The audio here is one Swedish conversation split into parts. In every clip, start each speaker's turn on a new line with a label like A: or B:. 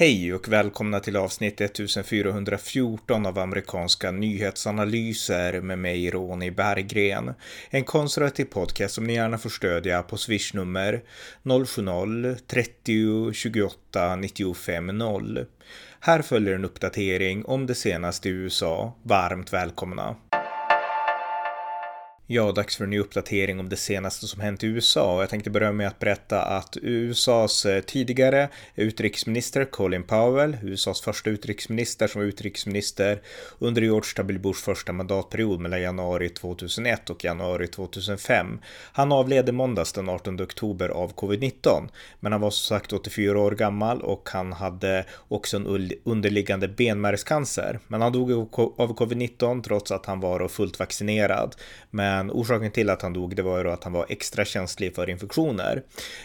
A: Hej och välkomna till avsnitt 1414 av amerikanska nyhetsanalyser med mig Ronny Berggren. En konservativ podcast som ni gärna får stödja på swishnummer 070-30 28 95 0. Här följer en uppdatering om det senaste i USA. Varmt välkomna! Ja, dags för en ny uppdatering om det senaste som hänt i USA. Jag tänkte börja med att berätta att USAs eh, tidigare utrikesminister Colin Powell, USAs första utrikesminister som var utrikesminister under George W. Bushs första mandatperiod mellan januari 2001 och januari 2005. Han avled i måndags den 18 oktober av covid-19, men han var som sagt 84 år gammal och han hade också en underliggande benmärgscancer. Men han dog av covid-19 trots att han var fullt vaccinerad. Men men orsaken till att han dog det var ju då att han var extra känslig för infektioner.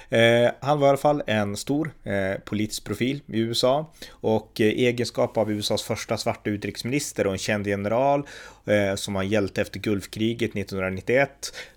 A: Eh, han var i alla fall en stor eh, politisk profil i USA. Och eh, egenskap av USAs första svarta utrikesminister och en känd general eh, som han hjälte efter Gulfkriget 1991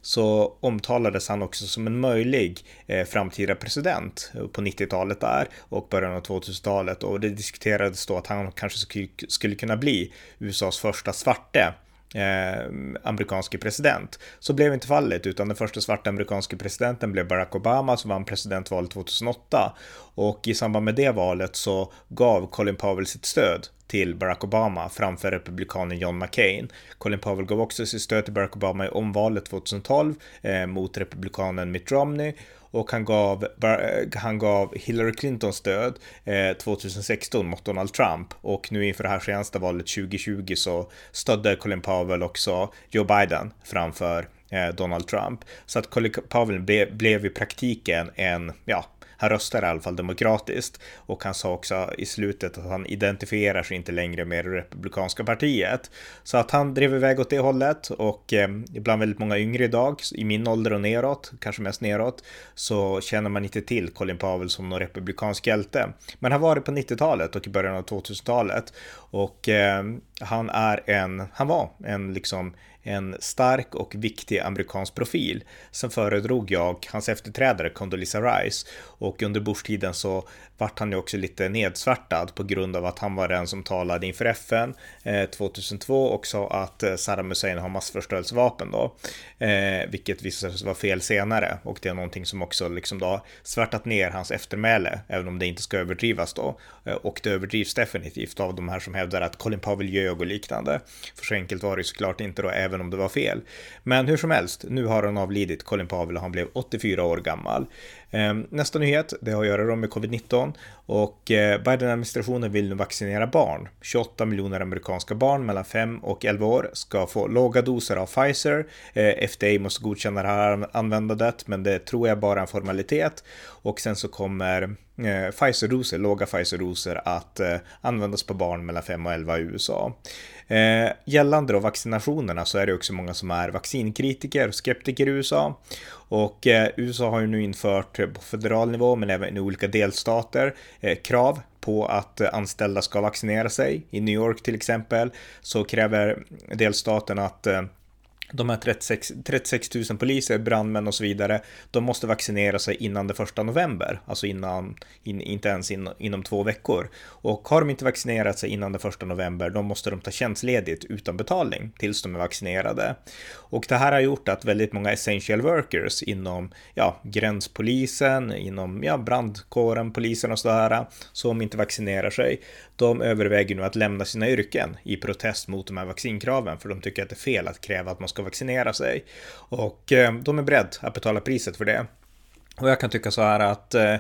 A: så omtalades han också som en möjlig eh, framtida president på 90-talet där och början av 2000-talet och det diskuterades då att han kanske skulle kunna bli USAs första svarte eh, amerikanske president. Så blev inte fallet, utan den första svarta amerikanske presidenten blev Barack Obama som vann presidentvalet 2008. Och i samband med det valet så gav Colin Powell sitt stöd till Barack Obama framför republikanen John McCain. Colin Powell gav också sitt stöd till Barack Obama i omvalet 2012 eh, mot republikanen Mitt Romney och han gav, eh, han gav Hillary Clinton stöd eh, 2016 mot Donald Trump och nu inför det här senaste valet 2020 så stödde Colin Powell också Joe Biden framför eh, Donald Trump. Så att Colin Powell ble, blev i praktiken en, ja, han röstar i alla fall demokratiskt och han sa också i slutet att han identifierar sig inte längre med det republikanska partiet. Så att han drev iväg åt det hållet och eh, ibland väldigt många yngre idag, i min ålder och neråt, kanske mest neråt, så känner man inte till Colin Powell som någon republikansk hjälte. Men han var det på 90-talet och i början av 2000-talet och eh, han är en, han var en liksom en stark och viktig amerikansk profil. Sen föredrog jag hans efterträdare Condoleezza Rice och under Bush-tiden så vart han ju också lite nedsvärtad på grund av att han var den som talade inför FN eh, 2002 och sa att eh, Saddam Hussein har massförstörelsevapen då, eh, vilket visade sig vara fel senare och det är någonting som också liksom då svärtat ner hans eftermäle, även om det inte ska överdrivas då. Och det överdrivs definitivt av de här som hävdar att Colin Powell ljög och liknande. För så enkelt var det såklart inte då, även om det var fel. Men hur som helst, nu har han avlidit, Colin Powell, och han blev 84 år gammal. Ehm, nästa nyhet, det har att göra med covid-19 och eh, Biden-administrationen vill nu vaccinera barn. 28 miljoner amerikanska barn mellan 5 och 11 år ska få låga doser av Pfizer. Eh, FDA måste godkänna det här användandet, men det tror jag bara är en formalitet. Och sen så kommer eh, Pfizer-doser, låga Pfizer-doser att användas på barn mellan 5 och 11 i USA. Eh, gällande då vaccinationerna så är det också många som är vaccinkritiker och skeptiker i USA. Och eh, USA har ju nu infört på federal nivå men även i olika delstater eh, krav på att anställda ska vaccinera sig. I New York till exempel så kräver delstaten att eh, de här 36, 36 000 poliser, brandmän och så vidare, de måste vaccinera sig innan den första november, alltså innan, in, inte ens in, inom två veckor. Och har de inte vaccinerat sig innan den första november, då måste de ta tjänstledigt utan betalning tills de är vaccinerade. Och det här har gjort att väldigt många essential workers inom ja, gränspolisen, inom ja, brandkåren, polisen och sådär, som inte vaccinerar sig, de överväger nu att lämna sina yrken i protest mot de här vaccinkraven, för de tycker att det är fel att kräva att man ska vaccinera sig. Och eh, de är beredda att betala priset för det. Och jag kan tycka så här att Eh,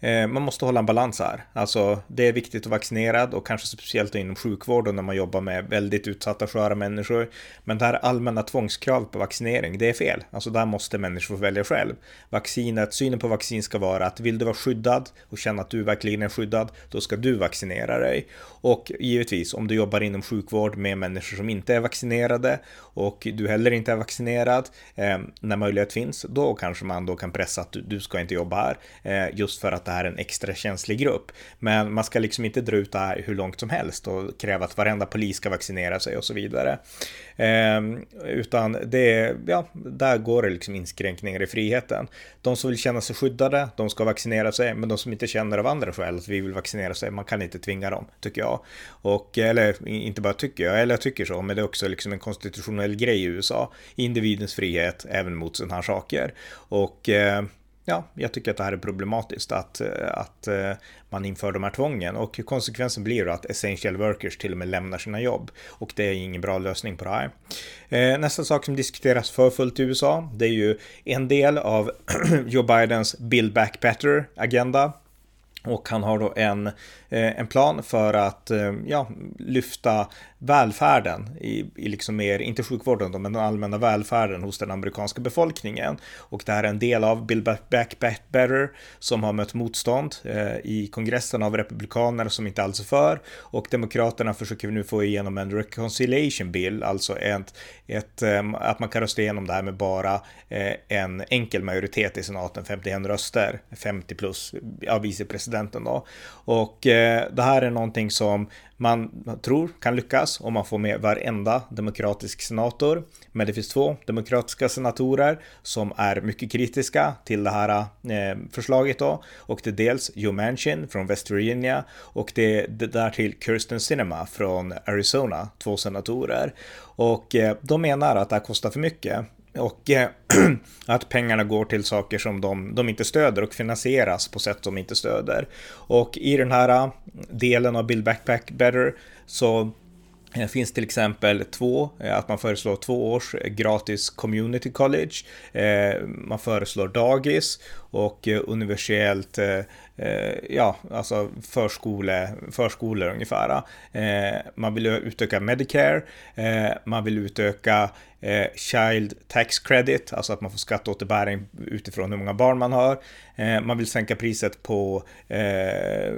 A: Eh, man måste hålla en balans här. Alltså, det är viktigt att vaccinera och kanske speciellt inom sjukvården när man jobbar med väldigt utsatta sköra människor. Men det här allmänna tvångskrav på vaccinering, det är fel. Alltså där måste människor få välja själv. Vaccinet, synen på vaccin ska vara att vill du vara skyddad och känna att du verkligen är skyddad, då ska du vaccinera dig. Och givetvis, om du jobbar inom sjukvård med människor som inte är vaccinerade och du heller inte är vaccinerad, eh, när möjlighet finns, då kanske man då kan pressa att du, du ska inte jobba här. Eh, just för att det här är en extra känslig grupp. Men man ska liksom inte dra ut det här hur långt som helst och kräva att varenda polis ska vaccinera sig och så vidare. Eh, utan det, ja, där går det liksom inskränkningar i friheten. De som vill känna sig skyddade, de ska vaccinera sig, men de som inte känner av andra skäl att vi vill vaccinera sig, man kan inte tvinga dem, tycker jag. Och, eller inte bara tycker jag, eller jag tycker så, men det är också liksom en konstitutionell grej i USA. Individens frihet även mot sådana här saker. Och eh, ja, jag tycker att det här är problematiskt att, eh, att eh, man inför de här tvången. Och konsekvensen blir då att essential workers till och med lämnar sina jobb. Och det är ingen bra lösning på det här. Eh, nästa sak som diskuteras för fullt i USA, det är ju en del av Joe Bidens Build Back Better agenda och han har då en, eh, en plan för att eh, ja, lyfta välfärden i, i liksom mer, inte sjukvården då, men den allmänna välfärden hos den amerikanska befolkningen. Och det här är en del av Build Back, Back, Back Better som har mött motstånd eh, i kongressen av republikaner som inte alls är för. Och demokraterna försöker nu få igenom en reconciliation bill, alltså ett, ett, ehm, att man kan rösta igenom det här med bara eh, en enkel majoritet i senaten, 51 röster, 50 plus ja, vicepresidenten då. Och eh, det här är någonting som man tror kan lyckas om man får med varenda demokratisk senator. Men det finns två demokratiska senatorer som är mycket kritiska till det här eh, förslaget då. Och det är dels Joe Manchin från West Virginia och det är därtill Kirsten Sinema från Arizona, två senatorer. Och eh, de menar att det här kostar för mycket och eh, att pengarna går till saker som de, de inte stöder och finansieras på sätt som inte stöder. Och i den här eh, delen av Build Backpack Better så det finns till exempel två, eh, att man föreslår två års gratis community college. Man föreslår dagis och universellt ja, alltså förskole, förskolor ungefär. Man vill utöka Medicare, man vill utöka eh, Child Tax Credit, alltså att man får skatteåterbäring utifrån hur många barn man har. Eh, man vill sänka priset på, eh,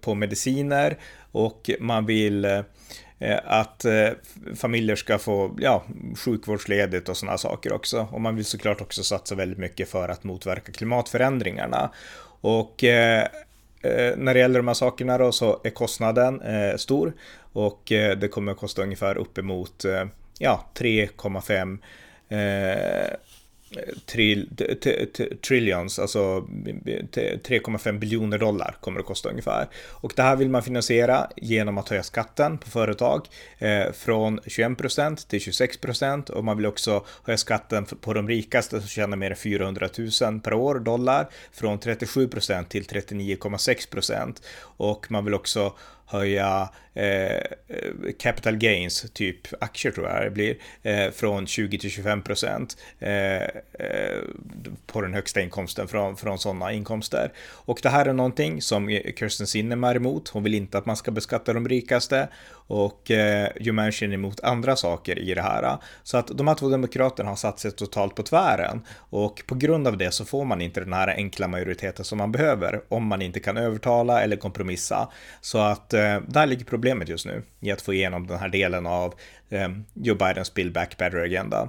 A: på mediciner och man vill eh, att eh, familjer ska få ja, sjukvårdsledigt och sådana saker också. Och man vill såklart också satsa väldigt mycket för att motverka klimatförändringarna. Och eh, när det gäller de här sakerna då så är kostnaden stor och det kommer att kosta ungefär uppemot ja, 3,5 eh, trill, trillions, alltså 3,5 biljoner dollar kommer det kosta ungefär. Och det här vill man finansiera genom att höja skatten på företag eh, från 21 procent till 26 procent och man vill också höja skatten på de rikaste som tjänar mer än 400 000 per år dollar från 37 procent till 39,6 procent. och man vill också höja eh, capital gains, typ aktier tror jag det blir, eh, från 20 till 25 procent eh, eh, på den högsta inkomsten från, från sådana inkomster. Och det här är någonting som Kirsten Sinnem är emot. Hon vill inte att man ska beskatta de rikaste och eh, Joe Manchin emot andra saker i det här. Så att de här två demokraterna har satt sig totalt på tvären och på grund av det så får man inte den här enkla majoriteten som man behöver om man inte kan övertala eller kompromissa. Så att eh, där ligger problemet just nu i att få igenom den här delen av eh, Joe Bidens Build Back Better-agenda.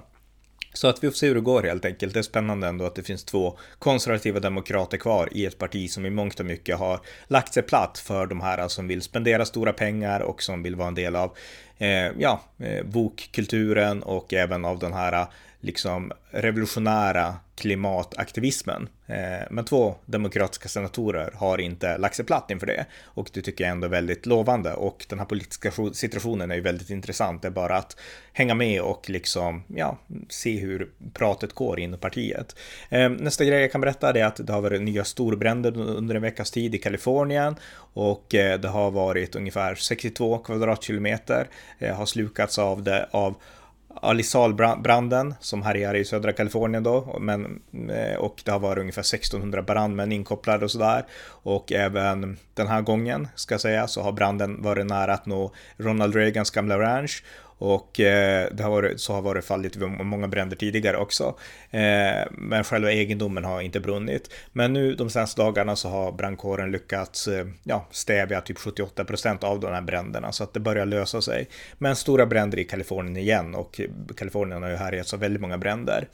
A: Så att vi får se hur det går helt enkelt. Det är spännande ändå att det finns två konservativa demokrater kvar i ett parti som i mångt och mycket har lagt sig platt för de här som vill spendera stora pengar och som vill vara en del av eh, ja, eh, bokkulturen och även av den här liksom revolutionära klimataktivismen. Eh, men två demokratiska senatorer har inte lagt sig platt inför det och det tycker jag ändå är väldigt lovande och den här politiska situationen är ju väldigt intressant. Det är bara att hänga med och liksom ja, se hur pratet går inom partiet. Eh, nästa grej jag kan berätta är att det har varit nya storbränder under en veckas tid i Kalifornien och eh, det har varit ungefär 62 kvadratkilometer har slukats av det av Alisalbranden som härjar i södra Kalifornien då, men, eh, och det har varit ungefär 1600 brandmän inkopplade och sådär. Och även den här gången, ska jag säga, så har branden varit nära att nå Ronald Reagans gamla ranch och eh, det har varit, så har varit fallet vid många bränder tidigare också. Eh, men själva egendomen har inte brunnit. Men nu de senaste dagarna så har brandkåren lyckats eh, ja, stävja typ 78 procent av de här bränderna så att det börjar lösa sig. Men stora bränder i Kalifornien igen och Kalifornien har ju härjats av väldigt många bränder.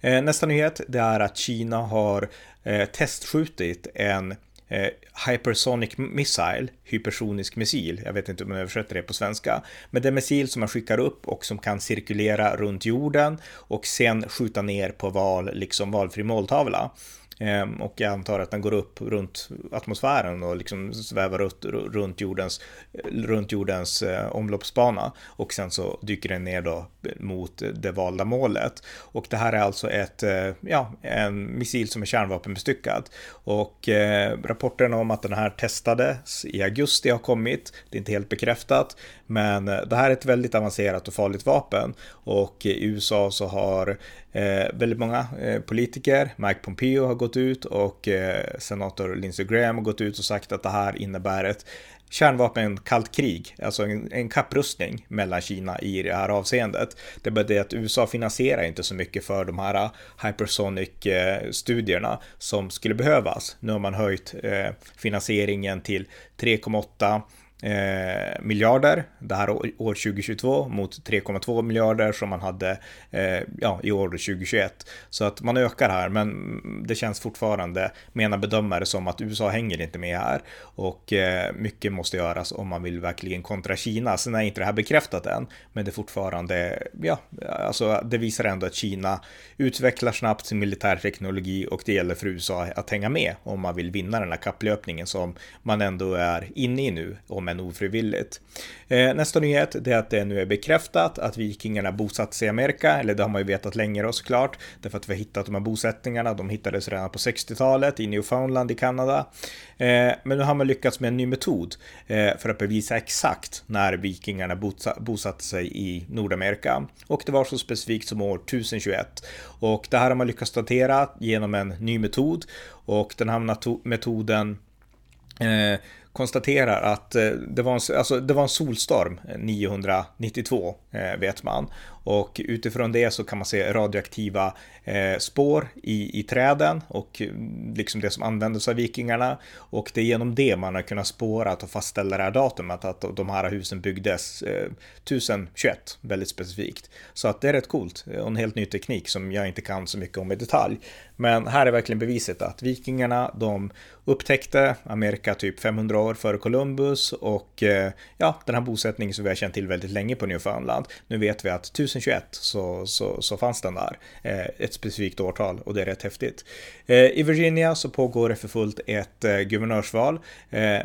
A: Eh, nästa nyhet det är att Kina har eh, testskjutit en eh, Hypersonic Missile, hypersonisk missil. Jag vet inte om man översätter det på svenska. Men det är en missil som man skickar upp och som kan cirkulera runt jorden och sen skjuta ner på val, liksom valfri måltavla. Ehm, och jag antar att den går upp runt atmosfären och liksom svävar runt, runt jordens, runt jordens eh, omloppsbana. Och sen så dyker den ner då mot det valda målet. Och det här är alltså ett, eh, ja, en missil som är kärnvapenbestyckad. Och eh, rapporten om att den här testades i augusti har kommit. Det är inte helt bekräftat. Men eh, det här är ett väldigt avancerat och farligt vapen. Och i USA så har Eh, väldigt många eh, politiker, Mike Pompeo har gått ut och eh, senator Lindsey Graham har gått ut och sagt att det här innebär ett kärnvapenkallt krig, alltså en, en kapprustning mellan Kina i det här avseendet. Det är bara det att USA finansierar inte så mycket för de här eh, hypersonic-studierna eh, som skulle behövas. Nu har man höjt eh, finansieringen till 3,8 eh, miljarder det här år 2022 mot 3,2 miljarder som man hade eh, ja, i år 2021. Så att man ökar här, men det känns fortfarande, menar bedömare, som att USA hänger inte med här och eh, mycket måste göras om man vill verkligen kontra Kina. Sen är inte det här bekräftat än, men det är fortfarande, ja, alltså det visar ändå att Kina utvecklar snabbt sin militärteknologi och det gäller för USA att hänga med om man vill vinna den här kapplöpningen som man ändå är inne i nu, om än ofrivilligt. Eh, nästa nyhet det är att det nu är bekräftat att vikingarna bosatt sig i Amerika, eller det har man ju vetat länge då såklart, därför att vi har hittat de här bosättningarna, de hittades redan på 60-talet i Newfoundland i Kanada. Eh, men nu har man lyckats med en ny metod eh, för att bevisa exakt när vikingarna bosatte sig i Nordamerika. Och det var så specifikt som år 1021. Och det här har man lyckats datera genom en ny metod och den här metoden eh, konstaterar att eh, det var en, alltså, det var en solstorm eh, 992, eh, vet man. Och utifrån det så kan man se radioaktiva eh, spår i, i träden och mm, liksom det som användes av vikingarna. Och det är genom det man har kunnat spåra och fastställa det här datumet att de här husen byggdes eh, 1021, väldigt specifikt. Så att det är rätt coolt eh, och en helt ny teknik som jag inte kan så mycket om i detalj. Men här är verkligen beviset att vikingarna, de upptäckte Amerika typ 500 år före Columbus och eh, ja, den här bosättningen som vi har känt till väldigt länge på Newfoundland. Nu vet vi att 2021 så, så, så fanns den där, eh, ett specifikt årtal och det är rätt häftigt. Eh, I Virginia så pågår det för fullt ett eh, guvernörsval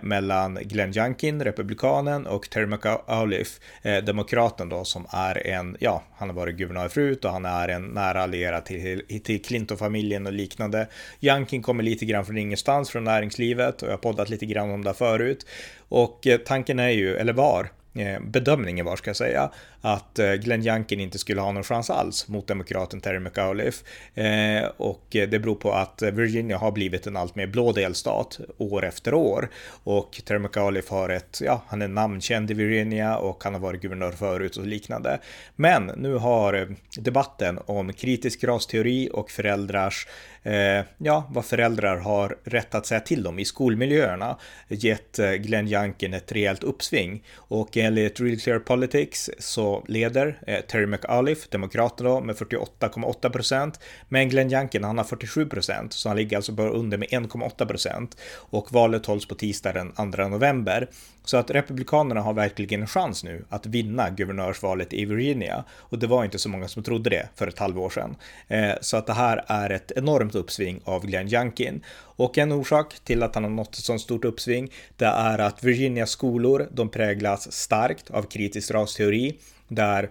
A: mellan Glenn Youngkin, republikanen, och Terry McAuliffe, demokraten då, som är en, ja, han har varit guvernör förut och han är en nära allierad till, till Clinton-familjen och liknande. Youngkin kommer lite grann från ingenstans, från näringslivet och jag har poddat lite grann om det förut. Och tanken är ju, eller var, Eh, bedömningen var, ska jag säga, att eh, Glenn Youngkin inte skulle ha någon chans alls mot demokraten Terry McAuliffe. Eh, och det beror på att Virginia har blivit en allt mer blå delstat år efter år. Och Terry McAuliffe har ett, ja, han är namnkänd i Virginia och han har varit guvernör förut och liknande. Men nu har debatten om kritisk rasteori och föräldrars eh, Eh, ja, vad föräldrar har rätt att säga till om i skolmiljöerna gett eh, Glenn Youngkin ett rejält uppsving. Och enligt Real Clear Politics så leder eh, Terry McAuliffe, demokraterna med 48,8 procent. Men Glenn Youngkin, han har 47 procent, så han ligger alltså bara under med 1,8 procent. Och valet hålls på tisdag den 2 november. Så att Republikanerna har verkligen en chans nu att vinna guvernörsvalet i Virginia. Och det var inte så många som trodde det för ett halvår sedan. Eh, så att det här är ett enormt uppsving av Glenn Youngkin. Och en orsak till att han har nått ett sånt stort uppsving, det är att Virginias skolor, de präglas starkt av kritisk rasteori, där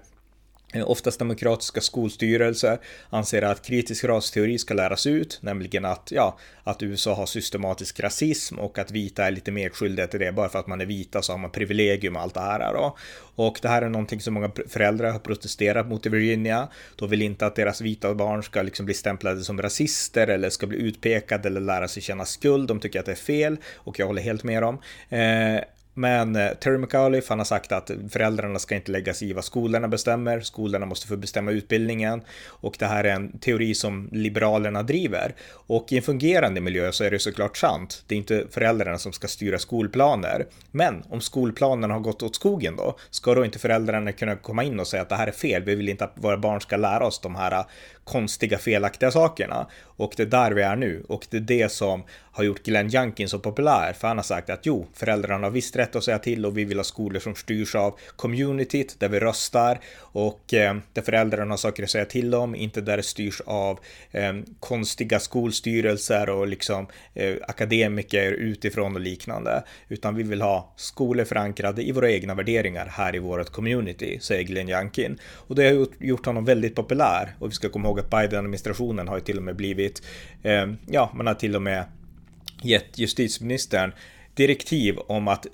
A: Eh, oftast demokratiska skolstyrelser anser att kritisk rasteori ska läras ut, nämligen att, ja, att USA har systematisk rasism och att vita är lite mer skyldiga till det. Bara för att man är vita så har man privilegium och allt det här. Då. Och det här är någonting som många föräldrar har protesterat mot i Virginia. De vill inte att deras vita barn ska liksom bli stämplade som rasister eller ska bli utpekade eller lära sig känna skuld. De tycker att det är fel och jag håller helt med dem. Eh, men eh, Terry McAuliffe han har sagt att föräldrarna ska inte lägga sig i vad skolorna bestämmer. Skolorna måste få bestämma utbildningen och det här är en teori som liberalerna driver. Och i en fungerande miljö så är det såklart sant. Det är inte föräldrarna som ska styra skolplaner. Men om skolplanen har gått åt skogen då, ska då inte föräldrarna kunna komma in och säga att det här är fel? Vi vill inte att våra barn ska lära oss de här eh, konstiga felaktiga sakerna. Och det är där vi är nu och det är det som har gjort Glenn Youngkin så populär. För han har sagt att jo, föräldrarna har visst rätt att säga till och vi vill ha skolor som styrs av communityt där vi röstar och eh, där föräldrarna har saker att säga till om, inte där det styrs av eh, konstiga skolstyrelser och liksom eh, akademiker utifrån och liknande. Utan vi vill ha skolor förankrade i våra egna värderingar här i vårt community, säger Glenn Youngkin. Och det har gjort, gjort honom väldigt populär. Och vi ska komma ihåg att Biden-administrationen har ju till och med blivit, eh, ja, man har till och med gett justitieministern direktiv om att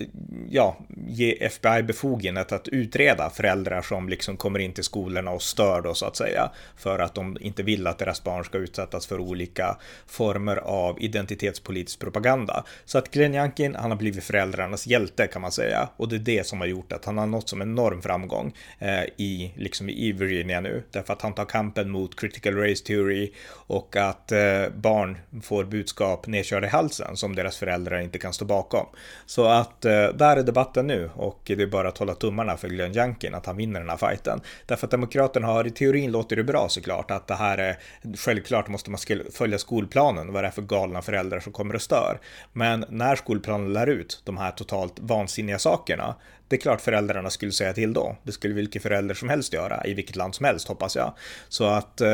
A: ja, ge FBI befogenhet att utreda föräldrar som liksom kommer in till skolorna och stör då så att säga för att de inte vill att deras barn ska utsättas för olika former av identitetspolitisk propaganda. Så att Glenn Youngkin, han har blivit föräldrarnas hjälte kan man säga. Och det är det som har gjort att han har nått som enorm framgång eh, i liksom i Virginia nu. Därför att han tar kampen mot critical race theory och att eh, barn får budskap nedkörda i halsen som deras föräldrar inte kan stå bakom bakom. Så att eh, där är debatten nu och det är bara att hålla tummarna för Glenn Youngkin att han vinner den här fighten. Därför att Demokraterna har i teorin låter det bra såklart att det här är självklart måste man följa skolplanen vad det är för galna föräldrar som kommer och stör. Men när skolplanen lär ut de här totalt vansinniga sakerna det är klart föräldrarna skulle säga till då. Det skulle vilken förälder som helst göra, i vilket land som helst hoppas jag. Så att eh,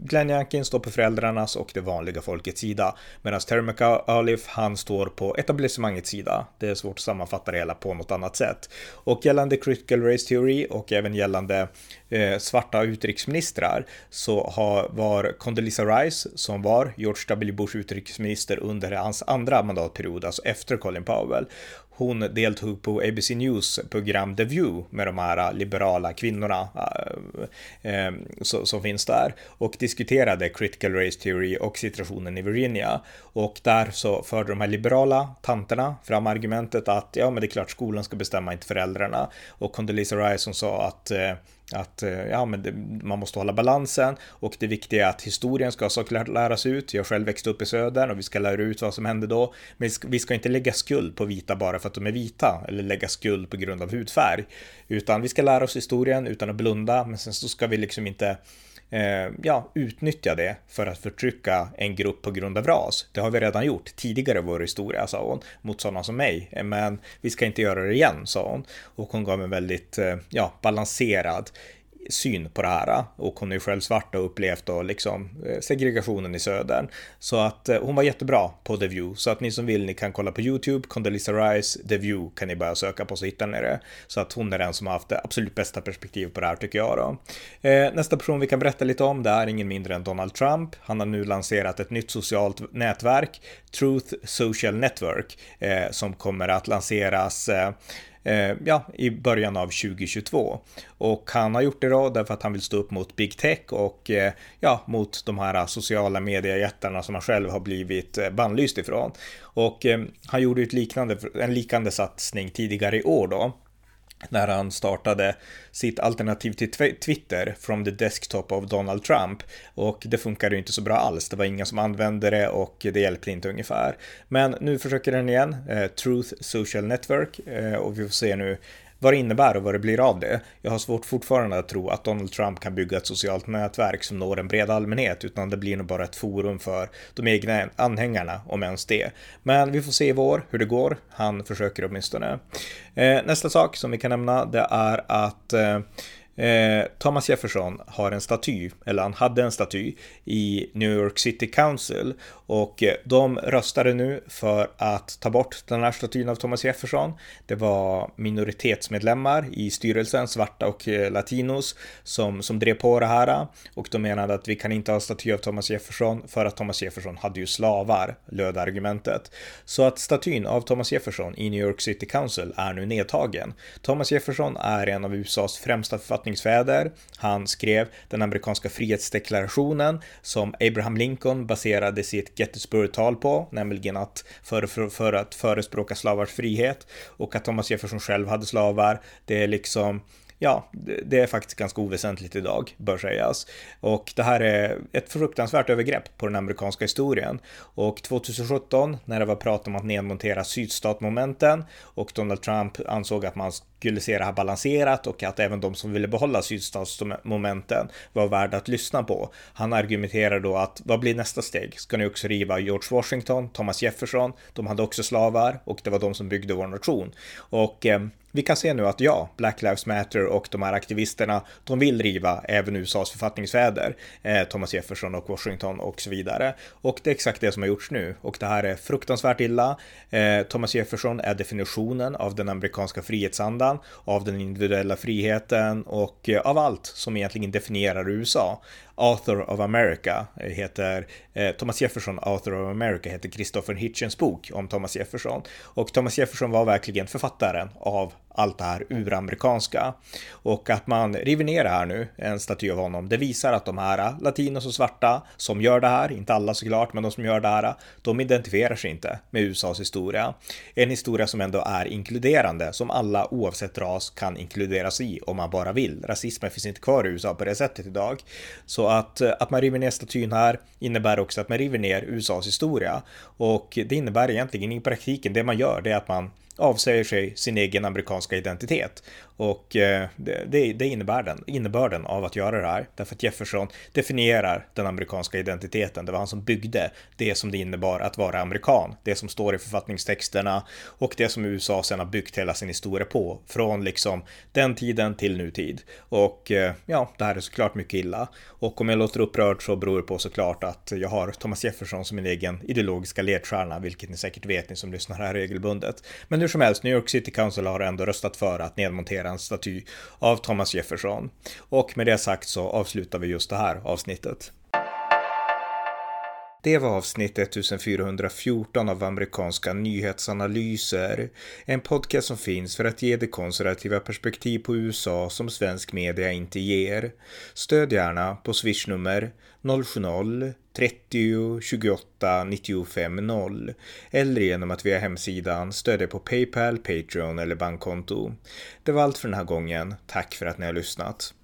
A: Glenn Youngkin står på föräldrarnas och det vanliga folkets sida. Medan Terry McAuliffe, han står på etablissemangets sida. Det är svårt att sammanfatta det hela på något annat sätt. Och gällande critical race theory och även gällande eh, svarta utrikesministrar så har, var Condoleezza Rice, som var George W. Bush utrikesminister under hans andra mandatperiod, alltså efter Colin Powell hon deltog på ABC News program The View med de här liberala kvinnorna äh, som finns där och diskuterade critical race theory och situationen i Virginia. Och där så förde de här liberala tanterna fram argumentet att ja, men det är klart skolan ska bestämma, inte föräldrarna. Och Condoleezza Rice som sa att eh, att eh, ja, men det, man måste hålla balansen och det viktiga är att historien ska såklart läras ut. Jag själv växte upp i södern och vi ska lära ut vad som hände då. Men vi ska inte lägga skuld på vita bara för att de är vita eller lägga skuld på grund av hudfärg. Utan vi ska lära oss historien utan att blunda, men sen så ska vi liksom inte eh, ja, utnyttja det för att förtrycka en grupp på grund av ras. Det har vi redan gjort tidigare i vår historia, sa hon, mot sådana som mig. Eh, men vi ska inte göra det igen, sa hon. Och hon gav en väldigt eh, ja, balanserad syn på det här och hon är ju själv svart och upplevt då liksom eh, segregationen i södern. Så att eh, hon var jättebra på The View så att ni som vill ni kan kolla på YouTube, Condoleezza Rice, The View kan ni börja söka på så hittar ni det. Så att hon är den som har haft det absolut bästa perspektiv på det här tycker jag då. Eh, nästa person vi kan berätta lite om det är ingen mindre än Donald Trump. Han har nu lanserat ett nytt socialt nätverk, Truth Social Network, som kommer att lanseras Eh, ja, i början av 2022. Och han har gjort det då därför att han vill stå upp mot Big Tech och eh, ja, mot de här sociala mediejättarna som han själv har blivit eh, bannlyst ifrån. Och han gjorde ett liknande, en liknande satsning tidigare i år då när han startade sitt alternativ till Twitter from the desktop of Donald Trump och det funkade ju inte så bra alls. Det var ingen som använde det och det hjälpte inte ungefär. Men nu försöker den igen, eh, Truth Social Network eh, och vi får se nu vad det innebär och vad det blir av det. Jag har svårt fortfarande att tro att Donald Trump kan bygga ett socialt nätverk som når en bred allmänhet, utan det blir nog bara ett forum för de egna anhängarna, om ens det. Men vi får se i vår hur det går. Han försöker åtminstone. Eh, nästa sak som vi kan nämna, det är att eh, Eh, Thomas Jefferson har en staty, eller han hade en staty i New York City Council och eh, de röstade nu för att ta bort den här statyn av Thomas Jefferson. Det var minoritetsmedlemmar i styrelsen, svarta och eh, latinos, som, som drev på det här och de menade att vi kan inte ha staty av Thomas Jefferson för att Thomas Jefferson hade ju slavar, löd argumentet. Så att statyn av Thomas Jefferson i New York City Council är nu nedtagen. Thomas Jefferson är en av USAs främsta författningsfäder. Han skrev den amerikanska frihetsdeklarationen som Abraham Lincoln baserade sitt Gettysburg-tal på, nämligen att för, för, för att förespråka slavars frihet och att Thomas Jefferson själv hade slavar. Det är liksom ja, det är faktiskt ganska oväsentligt idag, bör sägas. Och det här är ett fruktansvärt övergrepp på den amerikanska historien. Och 2017, när det var prat om att nedmontera sydstatmomenten och Donald Trump ansåg att man skulle se det här balanserat och att även de som ville behålla sydstatsmomenten var värda att lyssna på. Han argumenterar då att vad blir nästa steg? Ska ni också riva George Washington, Thomas Jefferson? De hade också slavar och det var de som byggde vår nation. Och eh, vi kan se nu att ja, Black Lives Matter och de här aktivisterna, de vill riva även USAs författningsfäder, eh, Thomas Jefferson och Washington och så vidare. Och det är exakt det som har gjorts nu och det här är fruktansvärt illa. Eh, Thomas Jefferson är definitionen av den amerikanska frihetsandan, av den individuella friheten och eh, av allt som egentligen definierar USA. Author of America eh, heter eh, Thomas Jefferson, Author of America heter Christopher Hitchens bok om Thomas Jefferson. Och Thomas Jefferson var verkligen författaren av allt det här uramerikanska. Och att man river ner det här nu, en staty av honom, det visar att de här latinos och svarta som gör det här, inte alla såklart, men de som gör det här, de identifierar sig inte med USAs historia. En historia som ändå är inkluderande, som alla oavsett ras kan inkluderas i om man bara vill. Rasismen finns inte kvar i USA på det sättet idag. Så att, att man river ner statyn här innebär också att man river ner USAs historia. Och det innebär egentligen i praktiken, det man gör, det är att man avsäger sig sin egen amerikanska identitet. Och eh, det, det, det innebär den, innebörden av att göra det här. Därför att Jefferson definierar den amerikanska identiteten. Det var han som byggde det som det innebar att vara amerikan. Det som står i författningstexterna och det som USA sedan har byggt hela sin historia på. Från liksom den tiden till nutid. Och eh, ja, det här är såklart mycket illa. Och om jag låter upprörd så beror det på såklart att jag har Thomas Jefferson som min egen ideologiska ledstjärna, vilket ni säkert vet ni som lyssnar här regelbundet. Men hur som helst, New York City Council har ändå röstat för att nedmontera en staty av Thomas Jefferson. Och med det sagt så avslutar vi just det här avsnittet. Det var avsnitt 1414 av amerikanska nyhetsanalyser. En podcast som finns för att ge det konservativa perspektiv på USA som svensk media inte ger. Stöd gärna på swishnummer 070-30 28 95 0 eller genom att via hemsidan stödja på Paypal, Patreon eller bankkonto. Det var allt för den här gången. Tack för att ni har lyssnat.